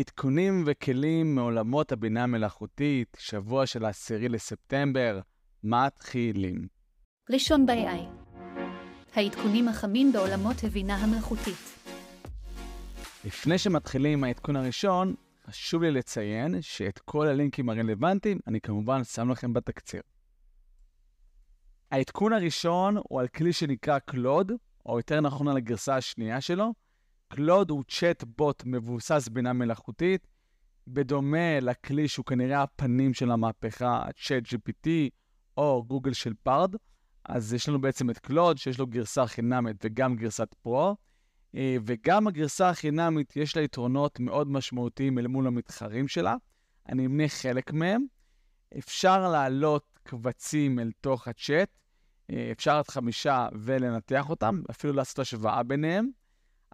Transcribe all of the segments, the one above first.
עדכונים וכלים מעולמות הבינה המלאכותית, שבוע של העשירי לספטמבר, מתחילים. ראשון ב-AI העדכונים החמים בעולמות הבינה המלאכותית. לפני שמתחילים עם העדכון הראשון, חשוב לי לציין שאת כל הלינקים הרלוונטיים אני כמובן שם לכם בתקציר. העדכון הראשון הוא על כלי שנקרא קלוד, או יותר נכון על הגרסה השנייה שלו, קלוד הוא צ'אט בוט מבוסס בינה מלאכותית, בדומה לכלי שהוא כנראה הפנים של המהפכה, ChatGPT או גוגל שלה Bard. אז יש לנו בעצם את קלוד, שיש לו גרסה חינמית וגם גרסת Pro, אה, וגם הגרסה החינמית יש לה יתרונות מאוד משמעותיים אל מול המתחרים שלה. אני אמנה חלק מהם. אפשר להעלות קבצים אל תוך הצ'אט, אה, אפשר עד חמישה ולנתח אותם, אפילו לעשות השוואה ביניהם.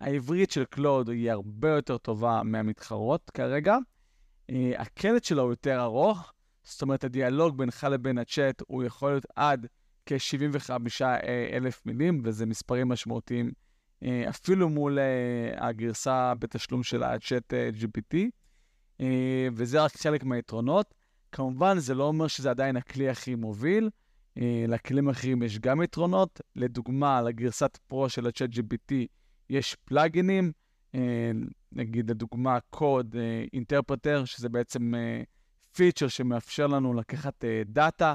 העברית של קלוד היא הרבה יותר טובה מהמתחרות כרגע. אה, הקלט שלו הוא יותר ארוך, זאת אומרת, הדיאלוג בינך לבין הצ'אט הוא יכול להיות עד כ-75 אלף מילים, וזה מספרים משמעותיים אה, אפילו מול אה, הגרסה בתשלום של הצ'אט GPT, וזה רק חלק מהיתרונות. כמובן, זה לא אומר שזה עדיין הכלי הכי מוביל. לכלים אחרים יש גם יתרונות. לדוגמה, לגרסת Pro של ה ChatGPT יש plugin־ים, אה, נגיד לדוגמה Code Interpreter, שזה בעצם feature אה, שמאפשר לנו לקחת data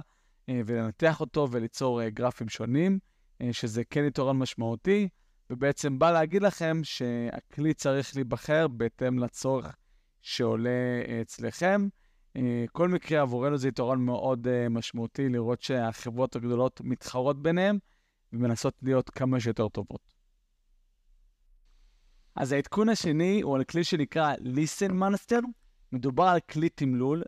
אה, ולנתח אותו וליצור גרפים שונים, שזה כן יתרון משמעותי, ובעצם בא להגיד לכם שהכלי צריך להיבחר בהתאם לצורך שעולה אצלכם. כל מקרה עבורנו זה יתרון מאוד משמעותי לראות שהחברות הגדולות מתחרות ביניהן ומנסות להיות כמה שיותר טובות. אז העדכון השני הוא על כלי שנקרא listen monster. מדובר על כלי תמלול,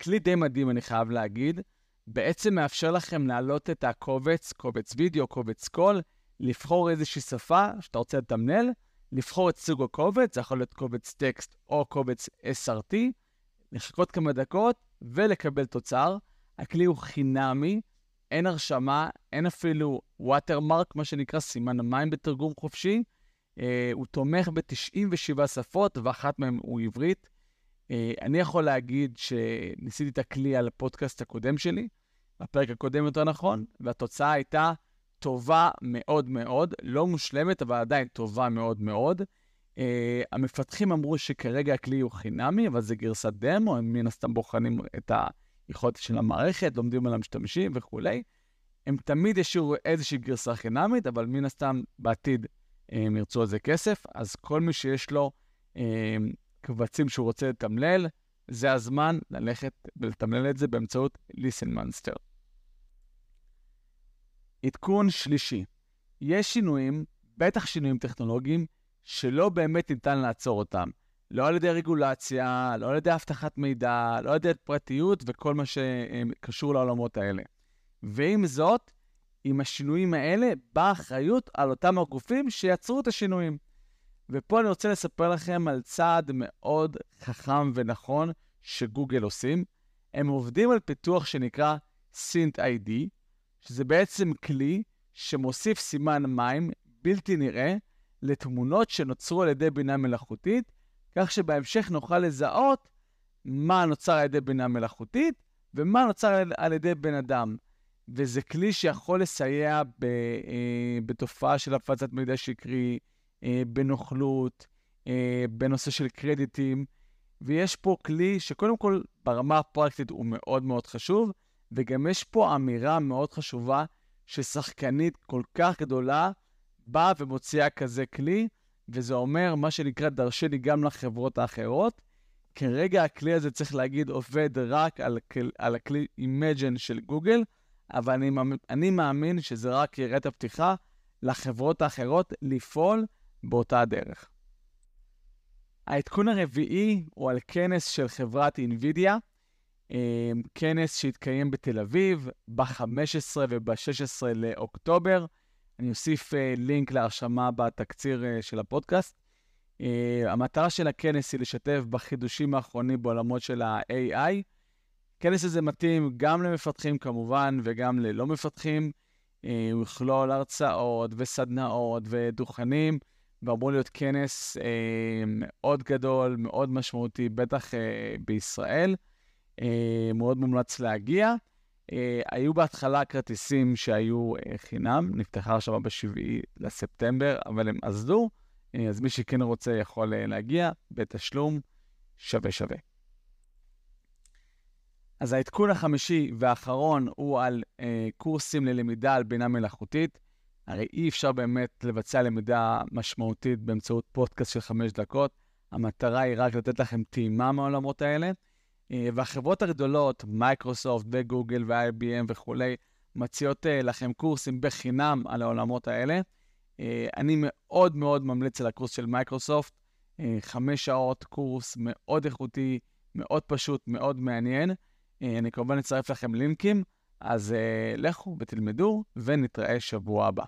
כלי די מדהים אני חייב להגיד. בעצם מאפשר לכם להעלות את הקובץ, קובץ וידאו, קובץ קול, לבחור איזושהי שפה שאתה רוצה לתמלל, לבחור את סוג הקובץ, זה יכול להיות קובץ טקסט או קובץ SRT, לחכות כמה דקות ולקבל תוצר. הכלי הוא חינמי, אין הרשמה, אין אפילו watermark, מה שנקרא סימן המים בתרגום חופשי. Uh, הוא תומך ב-97 שפות, ואחת מהן הוא עברית. Uh, אני יכול להגיד שניסיתי את הכלי על הפודקאסט הקודם שלי, הפרק הקודם יותר נכון, והתוצאה הייתה טובה מאוד מאוד, לא מושלמת, אבל עדיין טובה מאוד מאוד. Uh, המפתחים אמרו שכרגע הכלי הוא חינמי, אבל זה גרסת דמו, הם מן הסתם בוחנים את היכולת של המערכת, לומדים על המשתמשים וכולי. הם תמיד ישאירו איזושהי גרסה חינמית, אבל מן הסתם בעתיד הם ירצו על זה כסף, אז כל מי שיש לו אה, קבצים שהוא רוצה לתמלל, זה הזמן ללכת ולתמלל את זה באמצעות listen monster. עדכון שלישי, יש שינויים, בטח שינויים טכנולוגיים, שלא באמת ניתן לעצור אותם. לא על ידי רגולציה, לא על ידי אבטחת מידע, לא על ידי פרטיות וכל מה שקשור לעולמות האלה. ועם זאת, עם השינויים האלה באה אחריות על אותם הגופים שיצרו את השינויים. ופה אני רוצה לספר לכם על צעד מאוד חכם ונכון שגוגל עושים. הם עובדים על פיתוח שנקרא סינט ID, שזה בעצם כלי שמוסיף סימן מים בלתי נראה לתמונות שנוצרו על ידי בינה מלאכותית, כך שבהמשך נוכל לזהות מה נוצר על ידי בינה מלאכותית ומה נוצר על ידי בן אדם. וזה כלי שיכול לסייע ב, אה, בתופעה של הפצת מידע שקרי, אה, בנוכלות, אה, בנושא של קרדיטים, ויש פה כלי שקודם כל ברמה הפרקטית הוא מאוד מאוד חשוב, וגם יש פה אמירה מאוד חשובה ששחקנית כל כך גדולה באה ומוציאה כזה כלי, וזה אומר מה שנקרא דרשני גם לחברות האחרות. כרגע הכלי הזה, צריך להגיד, עובד רק על, על הכלי Imagine של גוגל, אבל אני, אני מאמין שזה רק יראה את הפתיחה לחברות האחרות לפעול באותה הדרך. העדכון הרביעי הוא על כנס של חברת NVIDIA, אה, כנס שהתקיים בתל אביב ב-15 וב-16 לאוקטובר. אני אוסיף אה, לינק להרשמה בתקציר אה, של הפודקאסט. המטרה של הכנס היא לשתף בחידושים האחרונים בעולמות של ה-AI, הכנס הזה מתאים גם למפתחים כמובן וגם ללא מפתחים. אה, הוא יכלול הרצאות וסדנאות ודוכנים, ואמור להיות כנס אה, מאוד גדול, מאוד משמעותי, בטח אה, בישראל. אה, מאוד מומלץ להגיע. אה, היו בהתחלה כרטיסים שהיו אה, חינם, נפתחה עכשיו ב-7 לספטמבר, אבל הם אזלו, אה, אז מי שכן רוצה יכול אה, להגיע בתשלום שווה שווה. אז העדכון החמישי והאחרון הוא על אה, קורסים ללמידה על בינה מלאכותית. הרי אי אפשר באמת לבצע למידה משמעותית באמצעות פודקאסט של חמש דקות. המטרה היא רק לתת לכם טעימה מהעולמות האלה. אה, והחברות הגדולות, מייקרוסופט וגוגל ו-IBM וכולי, מציעות אה, לכם קורסים בחינם על העולמות האלה. אה, אני מאוד מאוד ממליץ על הקורס של מייקרוסופט. חמש שעות, קורס מאוד איכותי, מאוד פשוט, מאוד מעניין. אני כמובן אצרף לכם לינקים, אז לכו ותלמדו, ונתראה שבוע הבא.